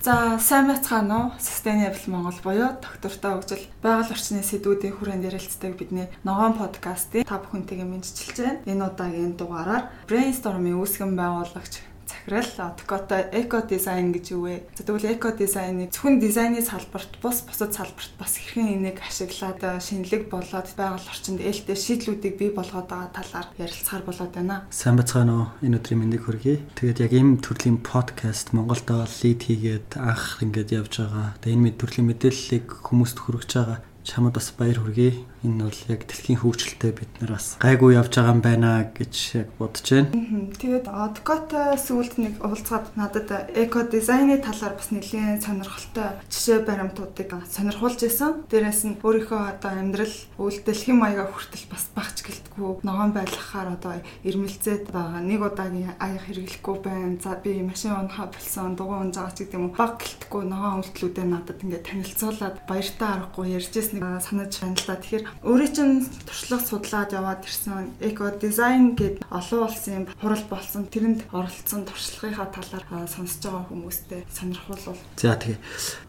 За сайн байцгаана уу? Sustainable Монгол буюу доктортой хөгжил байгаль орчны сэдвүүдийн хүрээнд ярилцдаг бидний ногоон подкастыг та бүхэнтэйгээ мэдчилж байна. Энэ удаагийн дугаараар brainstorm-ийн үүсгэн байгуулагч захирал Dakota Eco Design гэж юу вэ? Тэгвэл Eco Design-ы зөвхөн дизайны салбарт бус бусад салбарт бас хэрхэн энийг ашиглаад шинэлэг болоод байгаль орчинд ээлтэй шийдлүүдийг бий болгоод байгаа талаар ярилцахаар болоод байна. Сайн бацгаана уу? Энэ өдрийн мэндийг хүргэе. Тэгээд яг ийм төрлийн подкаст Монголд лид хийгээд анх ингээд явж байгаа. Тэгээд энэ мэд төрлийн мэдээллийг хүмүүст хүргэж байгаа чамд бас баяр хүргэе. Энэ бол яг дэлхийн хөгжилтэй бид нар бас гайгүй явж байгаа юм байна гэж яг бодож байна. Тэгээд Odcot сүүлд нэг уулзгаад надад эко дизайны талаар бас нэлийн сонирхолтой жишээ баримтуудыг сонирхуулж исэн. Дээрээс нь өөрийнхөө одоо амьдрал үйл дэлхийн маяга хүртэл бас багч гэлтгүй ногоон байлгахаар одоо ирмэлцээд байгаа. Нэг удаагийн аяг хэрэглэхгүй байна. За би машин унахаа болсон, дугуй унж байгаа ч гэдэг юм уу. Баг гэлтгүй ногоон үйлдэлүүдээ надад ингээд танилцуулаад баяртай аргагүй ярьж ирсэн нэг санаж байна л да. Тэгэхээр Өөрөө чинь туршлага судлаад яваад ирсэн эко дизайн гэд олон улсын хурал болсон тэрэнд оролцсон туршлагынхаа талаар сонсож байгаа хүмүүстэй сонирхуулвал. За тэгээ.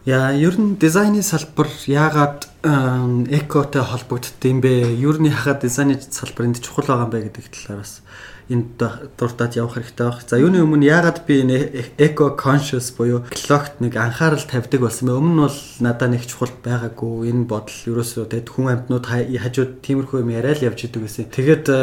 Яа, ер нь дизайны салбар яагаад экотой холбогдсон юм бэ? Нь яагаад дизайны салбар энд чухал байгаа юм бэ гэдэг талаар бас энд дуртаад явах хэрэгтэй байх. За юуны өмнө яагаад би энэ eco conscious буюу экологт нэг анхаарал тавьдаг болсон бэ? Өмнө нь бол надад нэг чухал байгаагүй. Энэ бодол ерөөсөө тэгэд хүн амтнууд хажууд тиймэрхүү юм яриа л явж идэг гэсэн. Тэгээд э,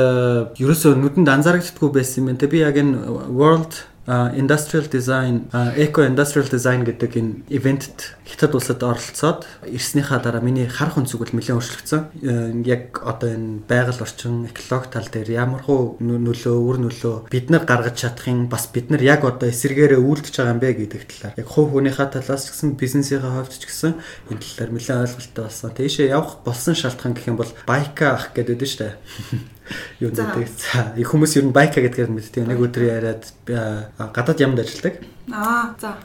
ерөөсөө нүдэнд анзаарагддаггүй байсан юм байна. Тэ би яг энэ world industrial design, eco industrial design гэдэг энэ ивентэд хятад улсад оролцоод ирснийхаа дараа миний харах өнцөг бол нэлээд өөрчлөгдсөн. Э, яг одоо энэ байгаль орчин, экологи тал дээр ямар хуу нөлөө, үр нөлөө бид нар гаргаж чадахын бас бид нар яг одоо эсэргээрээ үйлдэж байгаа юм бэ гэдэг талаар яг хувь хүнийхээ талаас ч гэсэн бизнесийнхээ хувьд ч гэсэн энэ талаар нэлээд ойлголттой болсон. Тийшээ явах болсон шалтгаан гэх юм бол байка ах гэдэг дээ шүү дээ. Юу нэгдэг. За, их хүмүүс ер нь байка гэдгээр мэддэг. Нэг өдөр яриад гадаад ямд ажилладаг. Аа, за.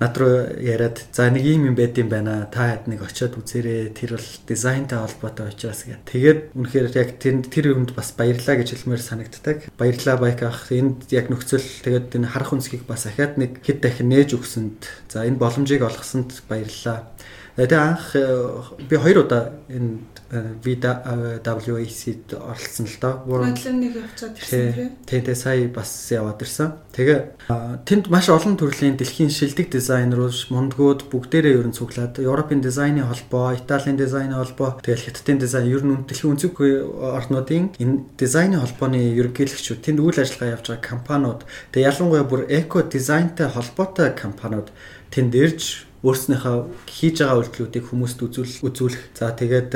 Над руу яриад за нэг юм юм байд юм байна. Та хэд нэг очиод үзээрэй. Тэр бол дизайнтай холбоотой учраас гэх. Тэгээд үнэхээр яг тэр тэр юмд бас баярлаа гэж хэлмээр санагддаг. Баярлаа байк ах. Энд яг нөхцөл тэгээд энэ харах үнсгийг бас ахаад нэг хэд дахин нээж өгсөнд за энэ боломжийг олгосонд баярлаа. Тэгээд анх би хоёр удаа энэ VWAC-д оролцсон л доо. Бодлон нэг явцад ирсэн тийм. Тэгээ сая бас яваад ирсэн. Тэгээ тэнд маш олон төрлийн дэлхийн шилдэг дизайнерууд, мундгууд бүгдээрээ ерөн цуглаад Европын дизайны холбоо, Италийн дизайны холбоо, тэгээ Хятадын дизайн ер нь дэлхийн өнцөг орнуудын энэ дизайны холбооны ерөнхийлөгчүүд тэнд үйл ажиллагаа явж байгаа компаниуд, тэгээ ялангуяа бүр эко дизайнтай холбоотой компаниуд тэнд ирж өөрснийхөө хийж байгаа үйлдэлүүдийг хүмүүст үзүүл үзүүлэх. За тэгээд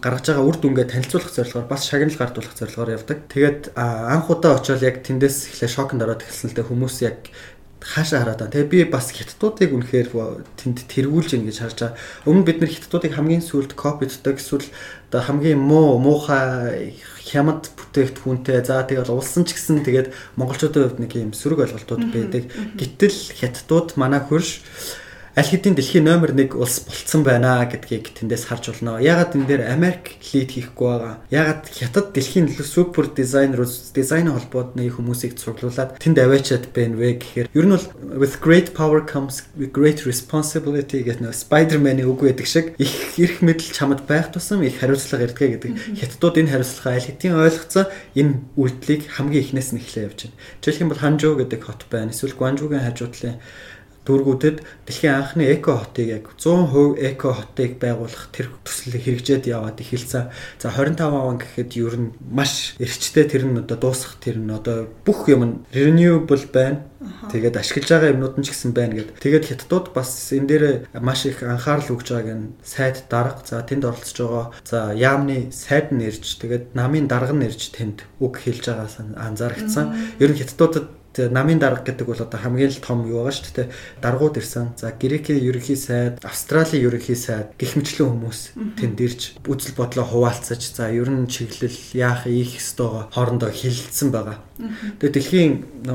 гаргаж байгаа үр дүнгээ танилцуулах зорилгоор бас шагнал гардуулах зорилгоор явдаг. Тэгээд анх удаа очиод яг тэндээс эхлээ шокнд ороод эхэлсэн л дээ хүмүүс яг хаашаа хараад байна. Тэгээ би бас хятадуудыг үнэхээр тэнд тэргүүлж ийн гэж харж байгаа. Өмнө бид нэр хятадуудыг хамгийн сүүлд копиддаг эсвэл одоо хамгийн муу муухай хямд бүтээгдэхүүнтэй за тэгэл улсан ч гэсэн тэгээд монголчуудын хувьд нэг юм сөрөг ойлголтууд байдаг. Гэтэл хятадууд манай хөрш аль хэдийн дэлхийн номер 1 улс болцсон байна гэдгийг тэндээс харж болно. Ягаад энэ дээр Америк лид хийхгүй байгаа? Ягаад хятад дэлхийн супер дизайнерус дизайн холбоодны хүмүүсийг цуглуулад тэнд аваачаад байна вэ гэхээр ер нь бол with great power comes with great responsibility гэх нэг Spider-Man-ы үг байдаг шиг их эрх мэдэл чамд байх тусам их хариуцлага ирдэг гэдэг. Хятадууд энэ хариуцлагаа аль хэдийн ойлгоцсон энэ үйлдэлийг хамгийн ихнээс нь эхлэе явж байна. Жишээлх юм бол Ханжуу гэдэг хот байна. Эсвэл Гуанжуугийн хажуудлын дүүргүүдэд дэлхийн анхны эко хотыг яг 100% эко хотыг байгуулах тэр төслийг хэрэгжээд яваад эхэлсэн. За 25 он гэхэд ер нь маш эрчтэй тэр нь одоо дуусах тэр нь одоо бүх юм renewable байна. Тэгээд ашиглаж байгаа юмнууд нь ч гэсэн байна гэд. Тэгээд хятадууд бас энэ дээр маш их анхаарал өгж байгааг нь сайд дарга за тэнд оролцож байгаа. За яамны сайд нь ирж тэгээд намын дарга нь ирж тэнд үг хэлж байгаас анзаарэгдсэн. Ер нь хятадуудад Тэгээ намын дарга гэдэг бол одоо хамгийн л том юу байгаа шүү дээ. Даргууд ирсэн. За Грекийн ерөнхий сайд, Австралийн ерөнхий сайд гих мэтлэн хүмүүс тэнд ирж үзэл бодлоо хуваалцаж за ер нь чиглэл яах ийх ёстойгоо хоорондоо хилэлцсэн байгаа. Тэгээ дэлхийн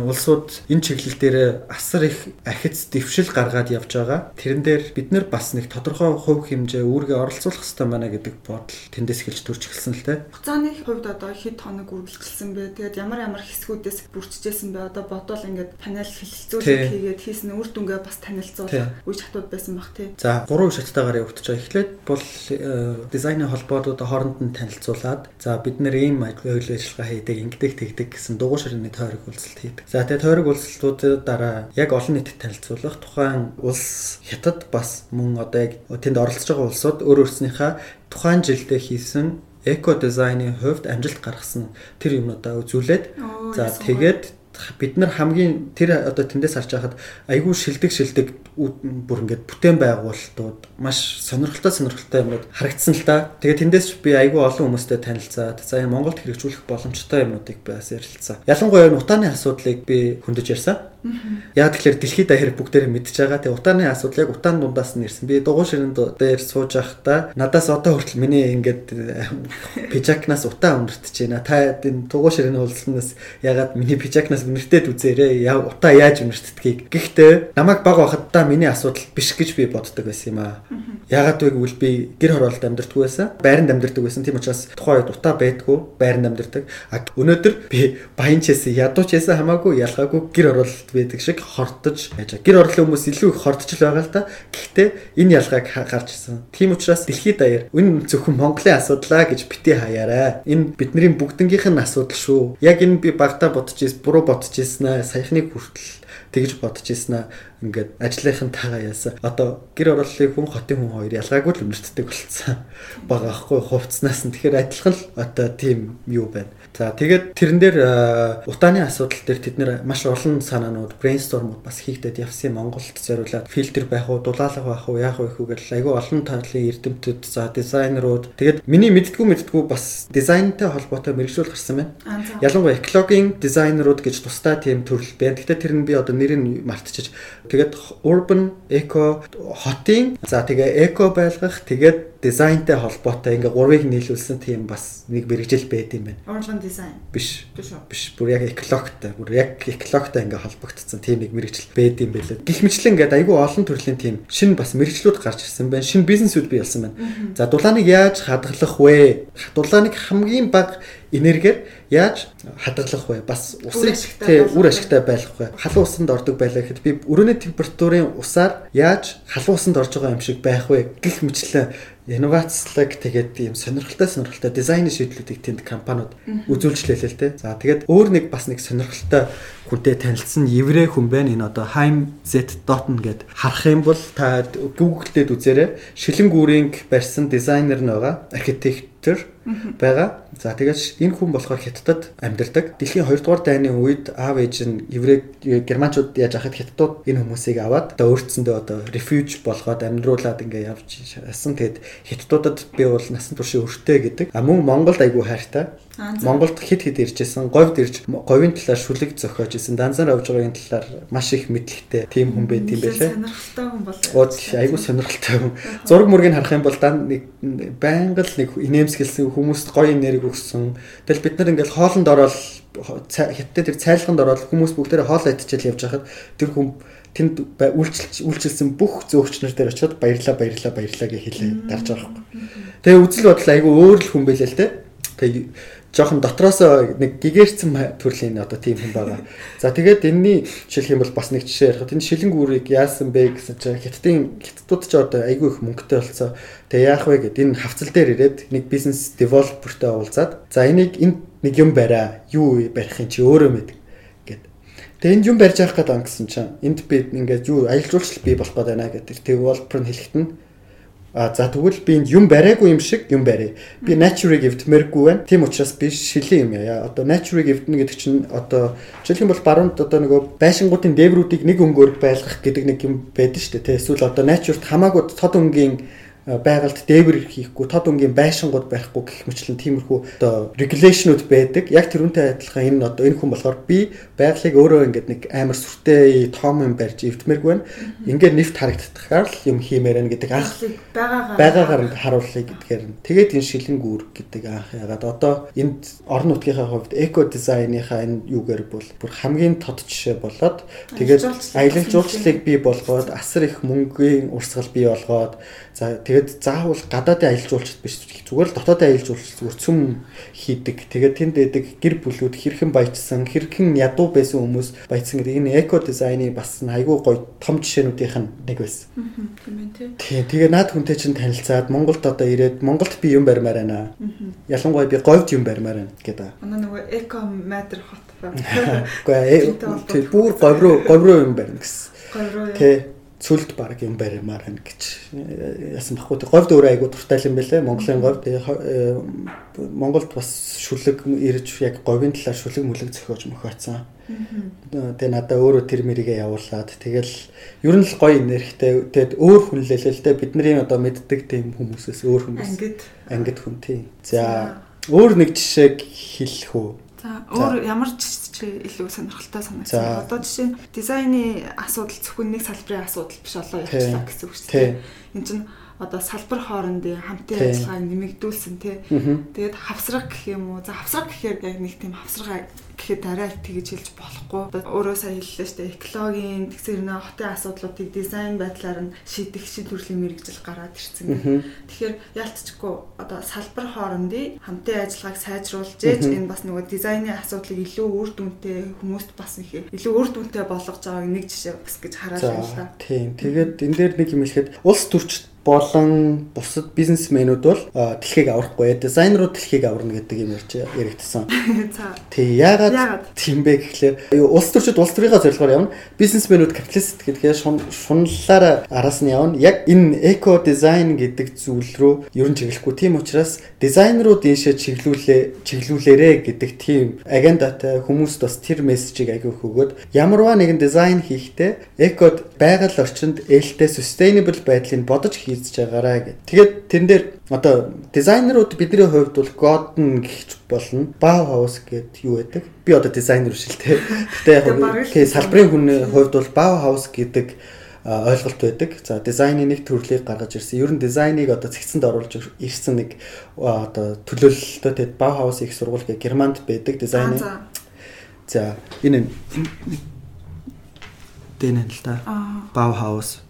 улсууд энэ чиглэл дээр асар их архиц дэвшил гаргаад явж байгаа. Тэрэн дээр бид нар бас нэг тодорхой хувь хэмжээ үүргээ оролцуулах хэрэгтэй байна гэдэг бодол тэндээс эхэлж төрж эхэлсэн л дээ. Хугацааны хувьд одоо хэд хоног үргэлжилсэн бэ? Тэгээд ямар ямар хэсгүүдээс бүрчжсэн бэ? Одоо бодвол ингээд панел хэлэлцүүлэг хийгээд хийсэн үр дүнгээ бас танилцуулах үе шатууд байсан баг тий. За гурван шаттайгаар явагдаж байгаа. Эхлээд бол дизайны холбоодууд хооронд нь танилцуулаад за бид нэр ийм үйл ажиллагаа хийдэг, ингэдэг тэгдэг гэсэн дугуй ширээний тойрог уулзалт хийдэг. За тэгээ тойрог уулзалтуудад дараа яг олон нийтэд танилцуулах тухайн улс хятад бас мөн одоо яг тэнд оролцож байгаа улсууд өөр өөрснийхээ тухайн жилдээ хийсэн эко дизайны хувьд амжилт гаргасан тэр юмнуудаа үзүүлээд за тэгээд бид нар хамгийн тэр одоо тэндээс харж байхад айгүй шилдэг шилдэг бүр ингээд бүтээн байгуулалтууд маш сонирхолтой сонирхолтой юмуд харагдсан л да. Тэгээ тэндээс би айгүй олон хүмүүстэй танилцаад за энэ Монголд хэрэгжүүлэх боломжтой юмнуудыг бас ярилцсан. Ялангуяа утааны асуудлыг би хөндөж ярьсан. Яг тэгэхээр дэлхийд даяар бүгдээрээ мэдж байгаа. Тэгээ утааны асуудал яг утаан дундаас нь ирсэн. Би дугуй ширэн дээр сууж байхдаа надаас одоо хүртэл миний ингээд пижакнаас утаа өндөртөж байна. Та энэ дугуй ширэний уулзнаас ягаад миний пижакнаас өнөртөөд үзээрэй. Яа утаа яаж өнөртдгийг. Гэхдээ намайг баг байхад миний асуудал биш гэж би боддог байсан юм аа. Ягаад вэ гэвэл би гэр хороолт амьдэрдэггүй байсан. Байранд амьдэрдэг байсан. Тийм учраас тухайн үед утаа байдгүй байранд амьдэрдэг. А өнөөдөр би баян ч байсан, ядуу ч байсан хамаагүй ялгаагүй гэр хороолт байдаг шиг хортож байгаа. Гэр орлын хүмүүс илүү их хортож л байгаа л да. Гэхдээ энэ ялгааг гарч ирсэн. Тийм учраас дэлхийд даяар энэ зөвхөн Монголын асуудлаа гэж бити хаяарай. Энэ бидний бүгднгийнх нь асуудал шүү. Яг энэ би багтаа бодож ирсэн, буруу бодож ирсэн аа. Саяхныг хүртэл тэгж бодож ирсэн аа ингээд ажлынхантайгаа яасан. Одоо гэр орооллыг хүн хотын хүн хоёр ялгаагүй л өнөртдөг болцсон. Бага ахгүй хувцснаас нь тэгэхээр адилхан л одоо тийм юу байна. За тэгээд тэрэн дээр утааны асуудал дээр тэд нэр маш олон санаанууд брейнстормууд бас хийгдээд явсан Монголд зориулаад фильтр байх уу, дулаалга байх уу, яах вэ гэхүүгээр айгүй олон талын эрдэмтэд за дизайнерууд тэгээд миний мэддгүү мэддгүү бас дизайнтай холбоотой мэрэгжил гарсан байна. Ялангуяа экологийн дизайнерууд гэж тусдаа тийм төрөл байна. Гэхдээ тэр нь би одоо нэрийг мартчихж тэгээд urban eco хотын за тэгээ эко байлгах тэгээд дизайнтай холбоотой ингээ гурвыг нийлүүлсэн тийм бас нэг мэрэгжил байд юм байна. Уран дизайн. Биш. Биш. Бүр яг экологтой, бүр яг экологтой ингээ холбогдсон тийм нэг мэрэгжил байд юм байлаа. Гэх мэтлэн ингээ айгүй олон төрлийн тийм шинэ бас мэрэгжлүүд гарч ирсэн байна. Шинэ бизнесүүд бий болсон байна. За дулааныг яаж хадгалах вэ? Дулааныг хамгийн бага энергиэр яаж хадгалах вэ? Бас усыг тий үр ашигтай байлгах вэ? Халуун усанд ордог байлаа гэхэд би өрөөний температурын усаар яаж халуун усанд орж байгаа юм шиг байх вэ? Гэх мэтлэн инновацлог тэгээд ийм сонирхолтой сонирхолтой дизайны шийдлүүдийг тэнд компаниуд үзүүлж лээлээ л те. За тэгээд өөр нэг бас нэг сонирхолтой хүнтэй танилцсан еврей хүн байна. Энэ одоо Haim Z Dotton гэд харах юм бол та Google дээр үзээрэй. Шилэнгүүрийн барьсан дизайнер нь байгаа. Архитектор байгаа. За тэгээс энэ хүн болохоор хятадд амьдардаг. Дэлхийн 2 дугаар дайны үед аав ээж нь еврей германчууд яаж ахад хятадууд энэ хүмүүсийг аваад одоо өөртсөндөө одоо refuge болгоод амьдруулад ингээ явж ясан. Тэгэд хятадуудад би бол насан туршийн өртөө гэдэг. А мөн Монголд айгүй хайртай. Монголд хит хит иржсэн, говьд ирж говийн талаар шүлэг зохиож исэн, данзаар авж байгаагийн талаар маш их мэдлэгтэй тийм хүн байт юм байлээ. Сонирхолтой хүн бол. Айгүй сонирхолтой хүн. Зураг мөргийг харах юм бол дан нэг байнга л нэг инээмсэглсэн хүмүүст гоё нэрийг өгсөн. Тэгэл бид нар ингээл хоолнд ороод хятад тэр цайлганд ороод хүмүүс бүгдээрээ хоол идчихэл явж хахад тэр хүн тэнд үйлчилж үйлчилсэн бүх зөөгчнөр дээр очиод баярлаа баярлаа баярлаа гэж хэлээ дарж байгаа юм. Тэгээ үзэл бодол айгүй өөр л хүн байлаа л те. Тэгээ жоохон дотроос нэг гигэрцэн төрлийн одоо тийм хүн байгаа. За тэгээд энэний жишээлх юм бол бас нэг жишээ ярих. Энэ шилэнгүүрийг яасан бэ гэсэн чинь хятадын хятадууд ч одоо айгүй их мөнгөтэй болцоо. Тэгээ яах вэ гэд энэ хавцал дээр ирээд нэг бизнес девелопертэй уулзаад за энийг энд нэг юм бариа. Юу барих юм чи өөрөө мэд гэд. Тэгээ энд юм барьж авах гэдэг гэсэн чинь энд би ингээд юу аялал жуулчлал бий болох гээд байна гэдэг. Девелопер нь хэлэхэд нь А за тэгвэл би энд юм бариагүй юм шиг юм барь. Би nature-ыг эвдмээргүй байна. Тийм учраас би шилийн юм яа. Одоо nature-ыг эвдэнэ гэдэг чинь одоо жишээлх юм бол баруунд одоо нөгөө байшингуудын дээврүүдийг нэг өнгөөр байлгах гэдэг нэг юм байдаг шүү дээ. Эсвэл одоо nature-т хамаагүй тод өнгийн байгальд дээвэр хийхгүй тод өнгийн байшингууд барихгүй гэх мэтлэн тиймэрхүү одоо регуляшнууд байдаг. Яг тэрүүнтэй адилхан энэ одоо энэ хүн болохоор би байгалыг өөрөө ингээд нэг амар сүртэй том юм барьж эвдмээргүй байна. Ингээд нэвт харагдахаар л юм хиймээр байна гэдэг анх байгаагаар харуулъя гэдгээр. Тэгээд энэ шилэнгүүр гэдэг анх ягаад одоо энд орон нутгийнхаа хувьд эко дизайныхаа энэ юугаар бол бүр хамгийн тод жишээ болоод тэгээд аялал жуулчлалыг бий болгоод асар их мөнгөний урсгал бий болгоод за Тэгээд заавал гадаадын аялал жуулчлалт биш зүгээр л дотоодын аялал жуулчлалт зүгээр цөм хийдэг. Тэгээд тэнд дэдэг гэр бүлүүд хэрхэн баяжсан, хэрхэн ядуу байсан хүмүүс баяжсан гэдэг энэ эко дизайны бас айгүй гоё том жишээнүүдийнх нь нэг байсан. Тийм тэгээд наад хүнтэй чинь танилцаад Монголд одоо ирээд Монголд би юм барьмаар байна. Ялангуяа би говьд юм барьмаар байна гэдэг. Манай нөгөө эко хот ба. Гэхдээ бүр говь руу говь руу юм барина гэсэн. Говь руу. Тий цүлд баг юм баримаар байна гэж э, яасан баггүй. Говьд өөрөө айгуу дуртай юм байлээ. Монголын говь тэгээ Монголд бас шүлэг ирж яг говийн талаар шүлэг мүлэг зохиож мөхөөцсөн. Тэгээ надаа өөрөө тэр мэрийгээ явуулаад тэгэл ер нь л гоё нэрхтэй тэгээд өөр хүн лээ л дээ бидний одоо мэддэг тийм хүмүүсээс өөр хүмүүс. Ангид ангид хүн тийм. За өөр нэг жишээг хэлэх үү? За өөр ямар жишээ илүү сонирхолтой санагдсан. Одоо жишээ нь дизайны асуудал зөвхөн нэг салбарын асуудал биш болоо явчихлаа гэсэн үг шүү дээ. Энд чинь одоо салбар хоорондын хамтын ажиллагааг нэмэгдүүлсэн тий. Тэгээд хавсраг гэх юм уу? За хавсраг гэхээр яг нэг тийм хавсраг гэхэд арай тэгж хэлж болохгүй. Өөрөө сая хэллээ шүү дээ. Экологийн тэгсэр нэ хотын асуудлуудыг дизайн байдлаар нь шийдэх шин төрлийн мэрэгжил гараад ирсэн. Тэгэхээр ялцчихгүй одоо салбар хоорондын хамтын ажиллагааг сайжруулж ээж энэ бас нөгөө дизайны асуудлыг илүү үр дүнтэй хүмүүст бас их илүү үр дүнтэй болгож байгааг нэг жишээ бас гэж хараад байна. Тийм. Тэгээд энэ дээр нэг юм хэлэхэд улс төрчд болон бусад бизнесмэнүүд бол дэлхийг аврахгүй дизайнерууд дэлхийг аварна гэдэг юм ярьж яригдсан. Тий яагаад тийм бэ гэхлээр улс төрчид улс төрийнхөө зорилгоор явна. Бизнесмэнүүд капиталист гэдгээр шунлалаараа араас нь явна. Яг энэ эко дизайн гэдэг зүйл рүү ер нь чиглэхгүй. Тийм учраас дизайнерууд ийшээ чиглүүлээ чиглүүлээрэ гэдэг тийм агендатай хүмүүст бас тэр мессежийг агай өгөөд ямарваа нэгэн дизайн хийхдээ экод байгаль орчинд ээлтэй sustainable байдлыг бодож хийцэж байгаарай гэх. Тэгээд тэрэн дээр одоо дизайнерууд бидний хувьд бол Godden гихч болно. Bauhaus гэдэг юу байдаг? Би одоо дизайнер биш л те. Гэтэ яг тий салбарын хүний хувьд бол Bauhaus гэдэг ойлголт байдаг. За дизайны нэг төрлийг гаргаж ирсэн. Ер нь дизайныг одоо цэгцэнд оруулж ирсэн нэг одоо төлөөлөлтөд тэгээд Bauhaus их сургууль гэх Германд байдаг дизайны. За энэ дэнэ л да. Bauhaus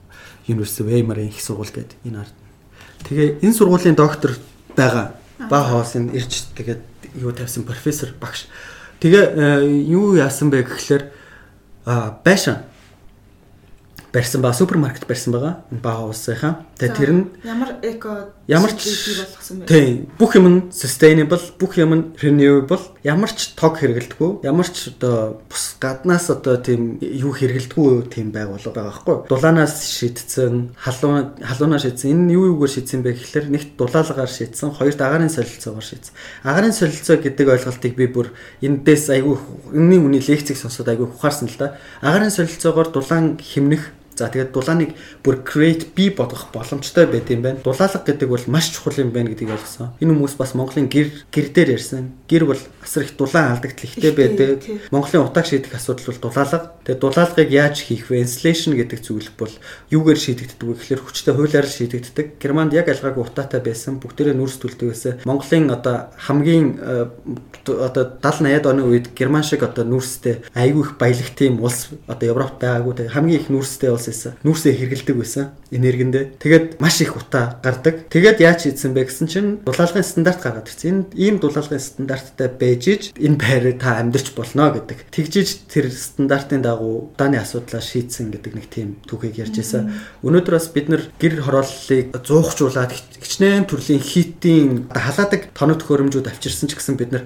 University of Weimar-ийн их сургууль гэдэг энэ ард. Тэгээ энэ сургуулийн доктор байгаа. Баахаусын ирж тэгээд юу тавьсан профессор багш. Тэгээ э, юу яасан бэ гэхлээр байшин барьсан ба супермаркет барьсан байгаа. Баахаусынхаа. Тэгээ тэр нь ямар эко ямар ч болгосон бэ? Тийм. Бүх юм нь sustainable, бүх юм нь renewable, ямар ч тог хэрэгэлдэггүй, ямар ч одоо бус гаднаас одоо тийм юу хэрэгэлдэггүй тийм байгууллага байгаа байхгүй. Дулаанаас шийдсэн, халуун халуунаар шийдсэн. Энэ юу юугаар шийдсэн бэ гэхэлэр нэгт дулаалгаар шийдсэн, хоёрт агаарын солилцоогоор шийдсэн. Агаарын солилцоо гэдэг ойлголтыг би бүр эндээс айгүй энэний үний лекцийг сонсоод айгүй ухаарсан л да. Агаарын солилцоогоор дулаан химнэх За тэгээд дулааныг бүр create би бодох боломжтой байт юм байна. Дулаалга гэдэг бол маш чухал юм байна гэдгийг ойлгосон. Энэ хүмүүс бас Монголын гэр гэр дээр ярьсан. Гэр бол асар их дулаан алдагдал ихтэй байдаг. Монголын утааг шийдэх асуудал бол дулаалга. Тэгээд дулаалгыг яаж хийх вэ? Insulation гэдэг зүйл бол юугаар шийдэгддэг вэ гэхээр хүчтэй хуулиар шийдэгддэг. Германд яг ялгаагүй утаатай байсан. Бүгдээрээ нүүрс төлдөг байсан. Монголын одоо хамгийн э, одоо 70 80-ад оны үед герман шиг одоо нүүрстэй айгүй их баялаг тийм улс одоо Европт байгаагүй. Тэгээд хамгийн их нүүрстэй улс байсан. Нүүрсээ хэргэлдэг байсан энергиндээ. Тэгээд маш их утаа гардаг. Тэгээд яаж хийдсэн бэ гэсэн чинь дулаалгын стандарт гаргаад ирсэн. Энэ ийм дулаалгын стандарттай байж иж энэ байрыг та амьдарч болно гэдэг. Тэгжиж тэр стандартын дагуу удааны асуудлаа шийдсэн гэдэг нэг тийм түүхийг ярьж байсан. Өнөөдөр бас бид нар гэр хорооллыг зуухжуулаад хичнээн төрлийн хитийн халаадаг тоног төхөөрөмжүүд авчирсан ч гэсэн бид нар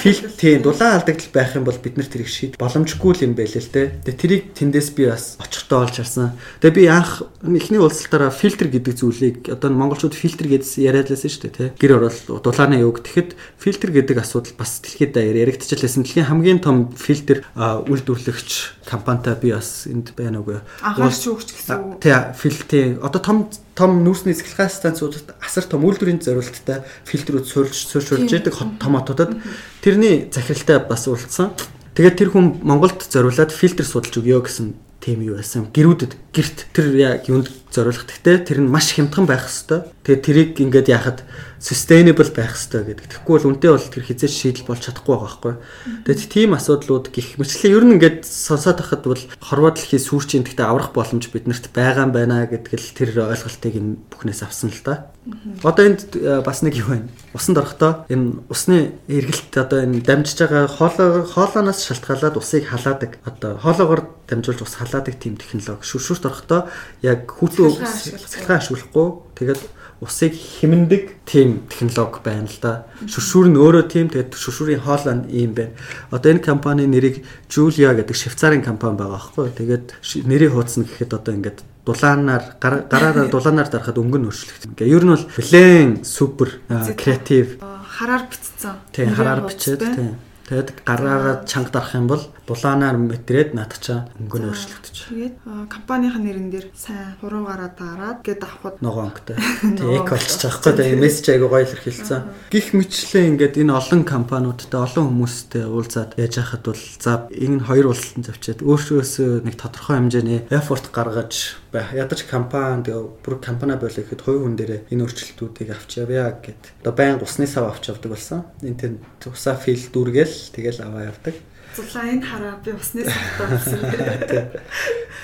фильтр тийм дулаан алдагдал байх юм бол бид нар тэрийг шийд боломжгүй юм байл л те. Тэгээ тэрийг тэндээс би бас очихтой олж харсан байсан. Тэгээ би анх эхний уулзалтаараа фильтр гэдэг зүйлийг одоо монголчууд фильтр гэдсэн яриад лсэн шүү дээ тий. Гэр орол дулааны юг. Тэгэхэд фильтр гэдэг асуудал бас дэлхийд даяар яригдчихлээсэн. Дэлхийн хамгийн том фильтр үйлдвэрлэгч компанитай би бас энд байна үгүй. Анхаарч өгч гэсэн. Тий фильтр одоо том том нүүрсний цэглэгээ станцуудад асар том үйлдвэрийн зорилттой фильтрүүд суурьж суурьшуулж яадаг том хотуудад тэрний захиралтай бас уулзсан. Тэгээд тэр хүн Монголд зориулаад фильтр судалж өгөө гэсэн тийм юу байсан. Гэрүүдэд гэрт тэр яг юунд зориулах. Гэхдээ тэр нь маш хямдхан байх хэвээр. Тэгээ тэрийг ингээд яхад sustainable байх хэрэгтэй гэдэг. Тэгэхгүй бол үнтэй бол тэр хизээч шийдэл болж чадахгүй байгаа байхгүй. Тэгээд тийм асуудлууд гих мэтлээ ер нь ингээд сонсоод байхад бол хорвоо дэлхийн сүүрчийн гэхдээ аврах боломж биднэрт байгаа юм байна гэдгэл тэр ойлголтыг энэ бүхнээс авсан л да. Одоо энд э, бас нэг юу байна. Усанд орохдоо энэ усны эргэлт одоо энэ дамжиж байгаа хоолоо хоолооноос шалтгаалаад усыг халаадаг. Одоо хоолоогоор дамжуулж ус халаадаг тийм технологи. Шүршүрт орохдоо яг хүүтлэн сахилгаан ашиглахгүй тэгээд усыг химэндэг тийм технологи байна л да. Шүршүүр нь өөрөө тийм тэгээд шүршүүрийн хоол нь ийм байна. Одоо энэ компани нэрийг Julia гэдэг Швейцарын компани байгаа байхгүй. Тэгээд нэрийг хуудсан гэхэд одоо ингээд дулаанаар гараараа дулаанаар дарахад өнгө нь өөрчлөгдсөн. Ингээ ер нь бол плен супер креатив хараар бичсэн. Тийм хараар бичээд тийм Тэгэд гараараа чанга дарах юм бол дулаанаар мэтрээд наадчаа өнгө нь өөрчлөгдөж. Тэгээд компанийн нэрэн дээр сайн хуруугаараа дараад гээд авахд ногоонктой. Тэг эк болчих жоохгүй тэгээ мессеж айгу гоё илэрхийлсэн. Гих мэтлээ ингээд энэ олон компаниудтай олон хүмүүстэй уулзаад яаж яхад бол за энэ хоёр улсын завчаад өөрөөсөө нэг тодорхой хэмжээний effort гаргаж ядаж компани тэгээ бүр компани болоо гэхэд хувь хүн дээрээ энэ өөрчлөлтүүдийг авч явъя гэд. Одоо байнга усны сав авч явдаг болсон. Энэ тэн усаа фил дүүргээл тэгэл аваа явдаг. Зулаа энэ хараа би усны савтаа болсон.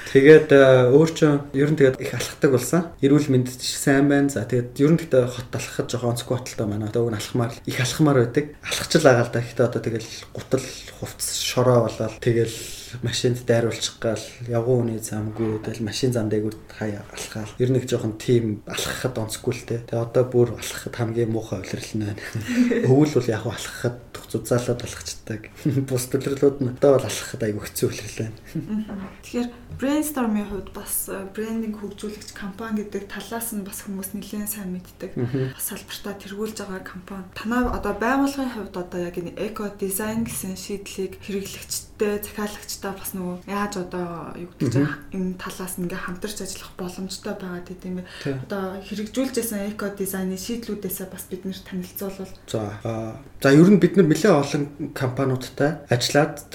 Тэгээд э, өөр ч ер нь тэгээд их алхдаг болсон. Эрүүл мэнд сайн байна. За тэгээд ер нь гэхдээ хот алхахад жоохон онцгүй баталтай байна. Одоо уг алхмаар их алхмаар байдаг. Алхачл байгаа л да. Гэхдээ одоо тэгэл гутал хувцас шороо болоод тэгэл машинд дайруулчих гал явган үний замгүй тэгэл машин зам дээгүүр хаяа алхаал. Ер нь их жоохон тим алхахад онцгүй л те. Тэгээ одоо бүр алхахад хамгийн муухай улирал нь байна. Өвөл бол яг алхахад зузаалаад алхацдаг. Бус төлрлүүд нь одоо бол алхахад айгүй хэцүү улирал байна. Тэгэхээр brainstorm-ийн хувьд бас брендинг хөгжүүлэгч компани гэдэг талаас нь бас хүмүүс нэлээд сайн мэддэг. Бас салбартаа тэргүүлж байгаа компани. Танаа одоо байгууллагын хувьд одоо яг энэ эко дизайн гэсэн шийдлийг хэрэглэгчтэй, захиалагчтай бас нөгөө яаж одоо юу гэдэг чинь энэ талаас ингээ хамтарч ажиллах боломжтой байгаа гэдэг юм бэ. Одоо хэрэгжүүлжсэн эко дизайны шийдлүүдээсээ бас бид нэр танилцуулбал. За за ер нь бид нар нэлээд олон компаниудтай ажиллаад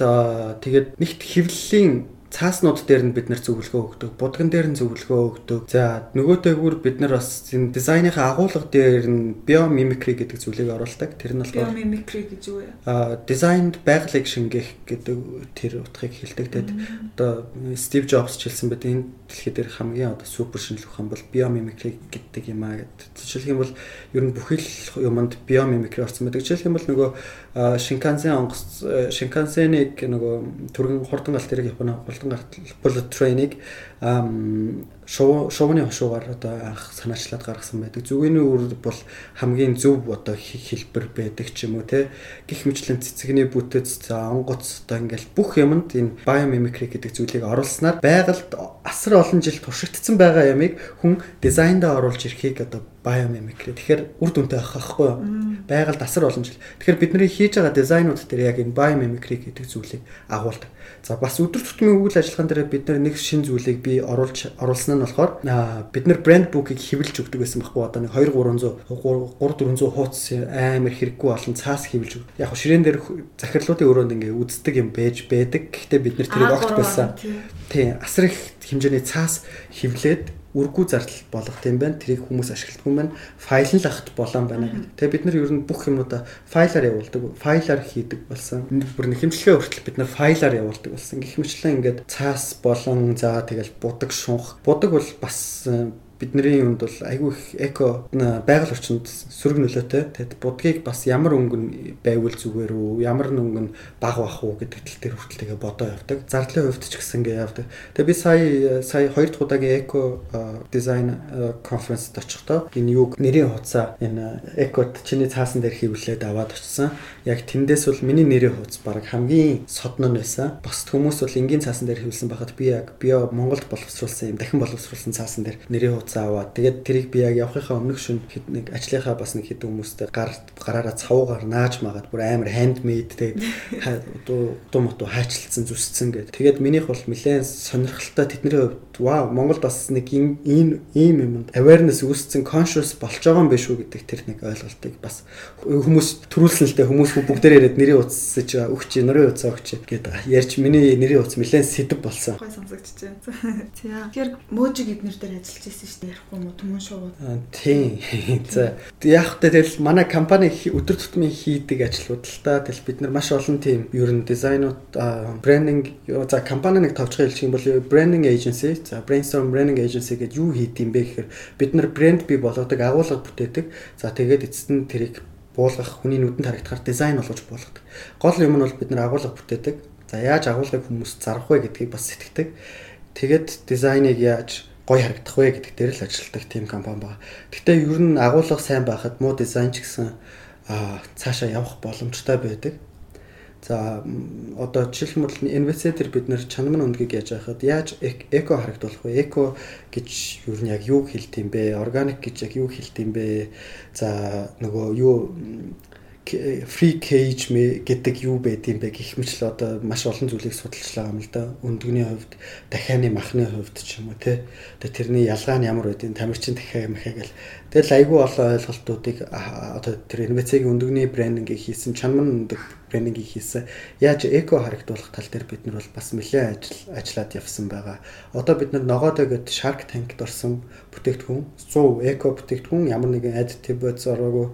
тэгээд нэгт хэвлэлийн цааснууд дээр нь бид нар зөвлөгөө өгдөг, будган дээр нь зөвлөгөө өгдөг. За нөгөөтэйгүр бид нар бас энэ дизайныхаа агуулга дээр нь биомимикри гэдэг зүйлийг оруулдаг. Тэр нь болохоор биомимикри гэж юу вэ? Аа дизайнд байгалыг шингээх гэдэг тэр утгыг хэлдэг. Тэгэд одоо Стив Джобс ч хэлсэн байт энэ дэлхий дээр хамгийн одоо супер шинжлэх ухаан бол биомимикри гэдэг юм аа гэдэг. Жишээлх юм бол ер нь бүхэл юмд биомимикри орсон байдаг. Жишээлх юм бол нөгөө Шинкансен онгоц Шинкансеныг нөгөө түргэн хурдан галт тэрэг Японы хурдан галт bullet train-ыг шуугны хошуугаар одоо анх санаачлаад гаргасан байдаг. Зүгэний үр бол хамгийн зөв одоо хэлбэр байдаг ч юм уу те. Гэх мэтлэн цэцэгний бүтэц за онгоц одоо ингээл бүх юмд энэ biomimicry гэдэг зүйлийг оруулснаар байгальд асар олон жил туршигдсан байгаа ямыг хүн дизайндаа оруулж ирэхийг одоо biomimicry. Тэгэхээр үр дүнтэй байх байхгүй юу? Байгальд асар олон жил. Тэгэхээр бидний хийж байгаа дизайнууд дээр яг энэ biomimicry гэдэг зүйлийг агуулдаг. За бас өдөр тутмын үйл ажиллагаан дээр бид нэг шин зүйлийг би оруулж оруулсан нь болохоор бид нар брэнд бүкийг хэвлж өгдөг байсан байхгүй одоо нэг 2 300 3 400 хуудас амар хэрэггүй болон цаас хэвлж өгдөг. Яг ширээн дээр захирлуудын өрөөнд ингээ үздэг юм байж байдаг. Гэхдээ бид нар тэрийг огт байсан. Тийм асар их хэмжээний цаас хэвлээд үргүү зардал болгох юм байна. Тэрийг хүмүүс ашигладаг юм байна. Файл нь л ахт болон байна гэдэг. Тэгээ бид нар ер нь бүх юмудаа файлаар явуулдаг. Файлаар хийдэг болсон. Бүр нэг хэмжлэгээ хүртэл бид нар файлаар явуулдаг болсон. Гэх мэтлэн ингээд цаас болон за тэгэл будаг шунх. Будаг бол бас бидний юунд бол айгүй их эко байгаль орчинд сөрөг нөлөөтэй. Тэгэд будгийг бас ямар өнгө байвал зүгээр үү? Ямар өнгө нь баг бах уу гэдэг тал дээр хүртэл тэгээ бодоо явдаг. Зардлын хувьд ч гэсэн ингэ явдаг. Тэгээ би сая сая хоёр дахь удаагийн эко дизайн конференцд очихдоо энэ юг нэрийн хуцаа энэ экот чиний цаасан дээр хийвлээд аваад очсон. Яг тэндээс бол миний нэрийн хуц баг хамгийн содно нь байсан. Бас хүмүүс бол энгийн цаасан дээр хийвлсэн байхад би яг био Монголд боловсруулсан юм дахин боловсруулсан цаасан дээр нэрийн хуц зааваа. Тэгээд тэрийг би яг явахынхаа өмнөх шөнө хэд нэг ажлынхаа бас нэг хэдэн хүмүүстэй гар гараараа цавуугаар нааж магаад бүр амар handmade тэгээд одоо удуу мотуу хайчилсан зүсцэн гэдэг. Тэгээд минийх бол нэлээд сонирхолтой тэдний хувьд вау Монголд бас нэг ийм ийм юмд awareness үүсцэн conscious болж байгаа юм биш үү гэдэг тэр нэг ойлголтыг бас хүмүүс төрүүлсэн л дээ хүмүүс бүгдээр яриад нэрийн утсаж өгч нэрийн утсаа өгч гэдэг ярьж миний нэрийн утас нэлээд сэдв болсон. Гой сонсогдчихжээ. За. Тэгэхээр можиг эднэр дээр ажиллаж байсан шүү дээ ярихгүй мó түмэн шууд. Тийм. За. Яг та тэгэл манай компани өдөр тутмын хийдэг ажлууд л та тэгэл бид нар маш олон тийм ер нь дизайнууд брендинг за компани нэг товчхон хэлчих юм бол branding agency за brainstorm branding agency гэдэг юу хийд юм бэ гэхээр бид нар брэнд бий болгодог агуулга бүтээдэг. За тэгээд эцэст нь тэрийг буулгах хүний нүдэнд харагдахаар дизайн болгож буулгадаг. Гол юм нь бол бид нар агуулга бүтээдэг. За яаж агуулгыг хүмүүс зарах вэ гэдгийг бас сэтгэдэг. Тэгээд дизайныг яаж гоё харагдах вэ гэдэг дээр л ажилладаг тийм компани байна. Гэхдээ ер нь агуулга сайн байхад муу дизайн ч гэсэн цаашаа явах боломжтой байдаг. За одоо жишээлбэл инвеститор бид нэр чанамын үндгийг яаж яхад яаж эко харагдуулах вэ? Эко гэж юу нь яг юу хэлт юм бэ? Органик гэж яг юу хэлт юм бэ? За нөгөө юу free cage гэдэг юу байд юм бэ гэх мэт л одоо маш олон зүйлийг судалжлаа юм л да. Өндөгний хувьд, дахианы махны хувьд ч юм уу те. Тэгээ тэрний ялгаа нь ямар байдгийг тамирчин дахиа махаа гэл. Тэгэл айгүй олон ойлголтуудыг одоо тэр инновацийн өндөгний брендингийг хийсэн, чанман өндөг брендингийг хийсэн. Яаж эко харагдуулах тал дээр бид нар бол бас нэлээд ажил ажиллаад явсан байгаа. Одоо бид нар ногоодоо гэдэг Shark Tank-д орсон бүтээгдэхүүн 100 эко бүтээгдэхүүн ямар нэгэн additive бодис ороогүй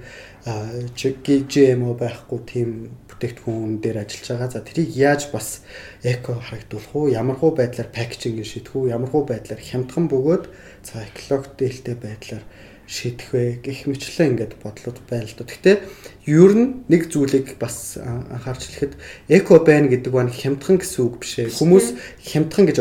GMO байхгүй тийм бүтээгдэхүүн дээр ажиллаж байгаа. За тэрийг яаж бас эко харагдуулах уу? Ямар хуу байдлаар пакэжинг шийдэх үү? Ямар хуу байдлаар хямдхан бөгөөд за экологи дээлтэй байдлаар шийдэх вэ гэх мэтлээ ингээд бодлууд байна л да. Гэхдээ ер нь нэг зүйлийг бас анхаарч хэлэхэд эко байна гэдэг нь хямдхан гэсэн үг биш ээ. Хүмүүс хямдхан гэж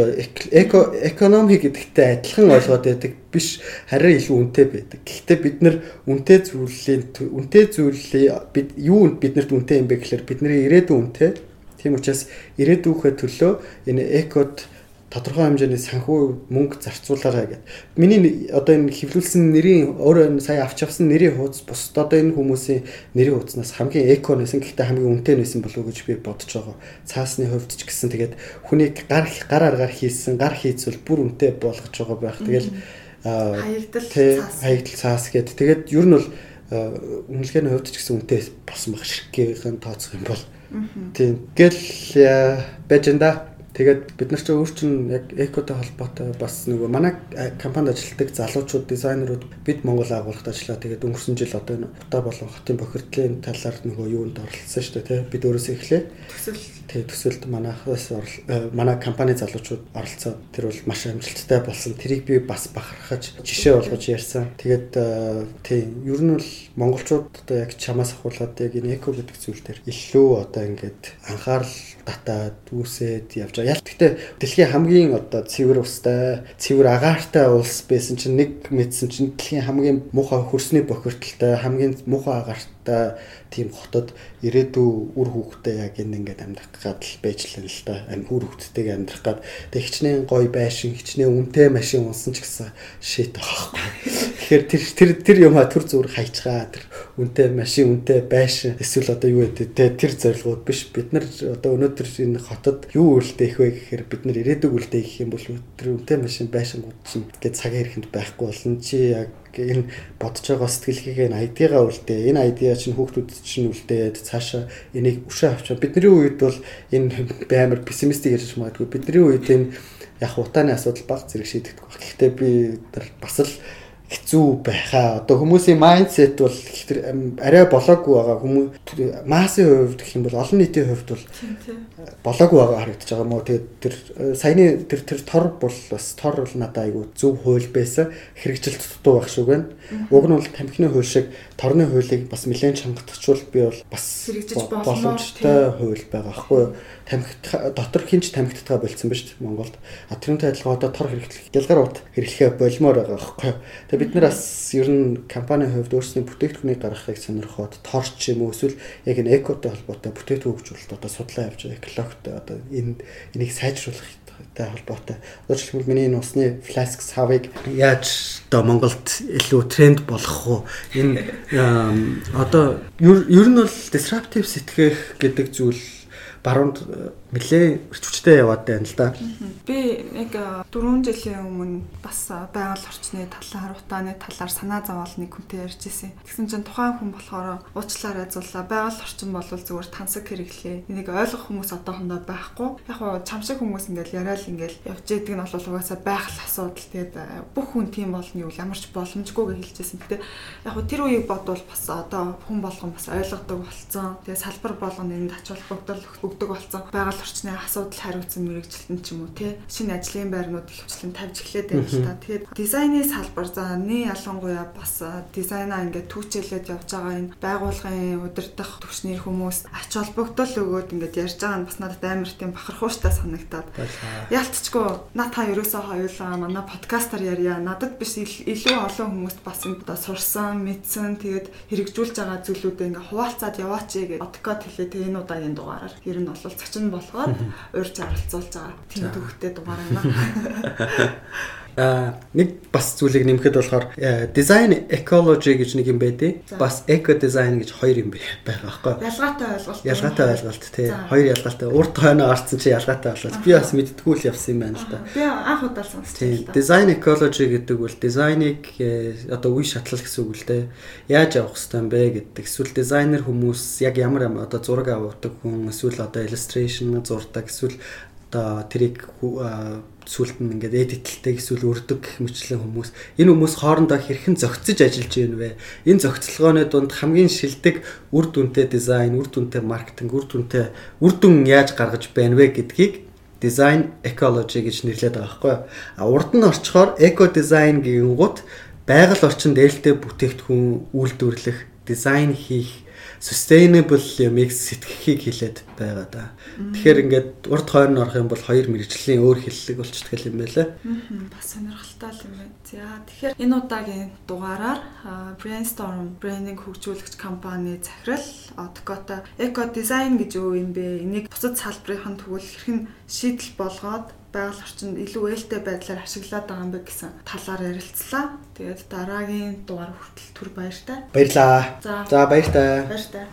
эко экономи гэдэгтэй адилхан ойлгоод байдаг биш харин илүү үнэтэй байдаг. Гэхдээ бид нар үнэтэй зүйлийн үнэтэй зүйлийг бид юу биднэрт үнэтэй юм бэ гэхээр бидний ирээдүйн үнэтэй. Тийм учраас ирээдүйнхээ төлөө энэ экод тодорхой хэмжээний санхүү мөнгө зарцуулаарай гэдэг. Миний одоо энэ хэвлүүлсэн нэрийн өөрөө сая авч авсан нэрийн хуудас бусд одоо энэ хүмүүсийн нэрийн хуудаснаас хамгийн эко нэсэн гэхдээ хамгийн үнэтэй нэсэн болов уу гэж би бодож байгаа. Цаасны хувьд ч гэсэн тэгээд хүний гар гар аргаар хийсэн гар хийцвэл бүр үнэтэй болгож байгаа байх. Тэгэл хаягдал цаас хаягдал цаас гэдэг. Тэгээд ер нь бол үнэлгээний хувьд ч гэсэн үнэтэй болсон баг ширхгийн тооцох юм бол. Тийм. Гэл байж энэ Тэгээд бид нар ч өөр чинь яг экотой холбоотой бас нөгөө манай компанид ажилладаг залуучууд дизайнерууд бид Монгол агуулгад ажиллаа. Тэгээд өнгөрсөн жил одоо энэ Утаа болон хотын бохирдлын талаар нөгөө юунд оролцсон шүү дээ тий. Бид өөрөөсөө эхлэе. Төсөл. Тий төсөлд манайхаас манай компани залуучууд оролцоод тэр бол маш амжилттай болсон. Тэрийг би бас бахархаж жишээ болгож ярьсан. Тэгээд тий ер нь бол монголчууд одоо яг чамаас ахуулаад яг энэ эко гэдэг зүйл дээр илүү одоо ингээд анхаарал татаад үүсээд явж байгаа. Ялт гэхдээ дэлхийн хамгийн одоо цэвэр устай, цэвэр агаартай улс байсан чинь нэг мэдсэн чинь дэлхийн хамгийн муухай хөрсний бохирдолтой, хамгийн муухай агаартай тийм хотод ирээдүй үр хүүхдээ яг энэ ингээд амьдрах гад л байж л да. Ам үр хүүхдтэйг амьдрах гад тэг хичнээн гой байшин, хичнээн үнэтэй машин унсан ч гэсэн шийт байхгүй. Тэгэхээр тэр тэр тэр юм төр зүр хайчгаа тэр үнэтэй машин, үнэтэй байшин эсвэл одоо юу гэдэг те тэр зорилгууд биш. Бид нар одоо өнөөдөр энэ хотод юу үлдээх вэ гэхээр бид нар ирээдүйг үлдээх юм бол тэр үнэтэй машин байшингууд чинь гээд цагийн хэрэгэнд байхгүй болно. Чи яг энэ бодож байгаа сэтгэлгээгээ айдигаа үлдээ. Энэ айдиа чинь хүүхдүүд чинь үлдээд цаашаа энийг өшөө авчаа. Бидний үед бол энэ амар пессимистик ярьж магадгүй. Бидний үед энэ яг утааны асуудал баг зэрэг шийдэгдэх баг. Гэхдээ би бас л хэцүү байхаа. Одоо хүмүүсийн майндсет бол арай болоогүй байгаа. Хүмүүс массын хувьд гэх юм бол олон нийтийн хувьд бол болоогүй байгаа харагдаж байгаа мó. Тэгээд тэр э, саяны тэр тэр тор бол бас тор бол надад айгүй зөв хууль байсан. Хэрэгжилт дутуу байх шиг байна. Уг нь бол тамхины хууль шиг торны хуулийг бас нэлээд чангатгачвал би бол бас боломжтой хууль байгаа байхгүй юу? Тамхи дотор хинч тамхитгаа болцсон ба шүү Монголд. А тэрнтэй адилхан одоо тор хэрэглэх ялгаар ут хэрэглэхээ болмоор байгаа байхгүй юу? Тэгээ бид нар бас ер нь компанийн хувьд өөрсний бүтээгдэхүүнийг гаргахыг сонирхоод торч юм уу эсвэл яг энэ экотой холбоотой бүтээгдэхүүн хөгжүүлэлт одоо судлаа явж байгаа экологтой одоо энэ энийг сайжруулах тай холбоотой. Жишээлбэл миний энэ усны фласк савыг яаж одоо Монголд илүү тренд болгох уу? Энэ одоо ер нь бол disruptive сэтгэх гэдэг зүйл баруунд нэлээ өрчвчтэй яваад байна л да. Би нэг 4 жилийн өмнө бас байгаль орчны талаар, утааны талаар санаа зовоол нэг хүнтэй ярьж ирсэн. Тэгсэн чинь тухайн хүн болохоор уучлаарай зулаа. Байгаль орчин бол зүгээр тансаг хэрэглээ. Энийг ойлгох хүмүүс одоохондоо байхгүй. Яг гоо чамшиг хүмүүс ингээл яриад ингээл явж идэг нь бол угаасаа байх л асуудал. Тэгээд бүх хүн тийм болно юу ямарч боломжгүй гэж хэлжсэн. Гэтэ яг гоо тэр үеийг бодвол бас одоо хүн болгон бас ойлгодог болцсон. Тэгээд салбар болгоно энд ач холбогдол өгдөг болцсон. Байгаль Монгол орчны асуудал хариуцсан мэрэгжилтэн ч юм уу тий шинэ ажлын байрнууд ихэвчлэн тавьж эхлээд байна л та. Тэгээд дизайны салбар за нэг ялангуяа бас дизайнаа ингээд түүчэлээд явж байгаа энэ байгууллагын удирдах түвшний хүмүүс ач холбогдол өгөөд ингээд ярьж байгаа нь бас надад амар тийм бахархууштай санагтаад ялцчгүй на та ерөөсөө хоёулаа манай подкастаар ярья. Надад биш илүү олон хүмүүст бас энэ одоо сурсан, мэдсэн тэгээд хэрэгжүүлж байгаа зүйлүүдээ ингээд хуваалцаад яваач гэж подкаст хэлээ. Тэгээ энэ удаагийн дугаараар ер нь бол зочин бол болохоор урьж оролцуулж байгаа. Тийм төвхтэй дугаар байна. А нэг бас зүйлийг нэмэхэд болохоор design ecology гэж нэг юм байдیں۔ Бас eco design гэж хоёр юм байгаа байхгүй юу? Ялгаатай ойлголт. Ялгаатай ойлголт тий. Хоёр ялгаатай. Урд хойноо орцсон чи ялгаатай болоод би бас мэдтгүү л явсан юм байна л да. Би анх удаа сонсч байна. Design ecology гэдэг бол дизайныг э, одоо үе шатлал гэсэн үг л дээ. Яаж авах хэрэгтэй юм бэ гэдэг. Эсвэл дизайнер хүмүүс яг ямар ямар одоо зураг авдаг хүн эсвэл одоо illustration зурдаг эсвэл одоо тэрийг сүулт нь ингээд эдитэлтэй эсвэл өрдөг мэтлэн хүмүүс энэ хүмүүс хоорондоо хэрхэн зохицож ажиллаж байна вэ? Энэ зохицолгооны дунд хамгийн шилдэг үр дүнтэй дизайн, үр дүнтэй маркетинг, үр дүнтэй үр дүн яаж гаргаж байна вэ гэдгийг design ecology гэж нэрлэдэг байгаа байхгүй юу? А урд нь орчхоор eco design гингууд байгаль орчинд ээлтэй бүтээгдэхүүн үйлдвэрлэх, дизайн хийх sustainable юмыг сэтгэхийг хилээд байгаа да. Тэгэхээр ингээд урд хойно орох юм бол хоёр мэрэгжлийн өөр хэллэг болчихдаг юм байлаа. Бас сонирхолтой юм байна. За тэгэхээр энэ удаагийн дугаараар Brainstorm branding хөгжүүлэгч компани захирал Odcoto Eco Design гэж юу юм бэ? Энийг бусад салбарын тэгвэл хэрхэн шийдэл болгоод байгаль орчинд илүү ээлтэй байдлаар ашиглаад байгаа юм бэ гэсэн талаар ярилцлаа. Тэгээд дараагийн дугаар хүртэл түр баяртай. Баярлаа. За баяртай. Баяртай.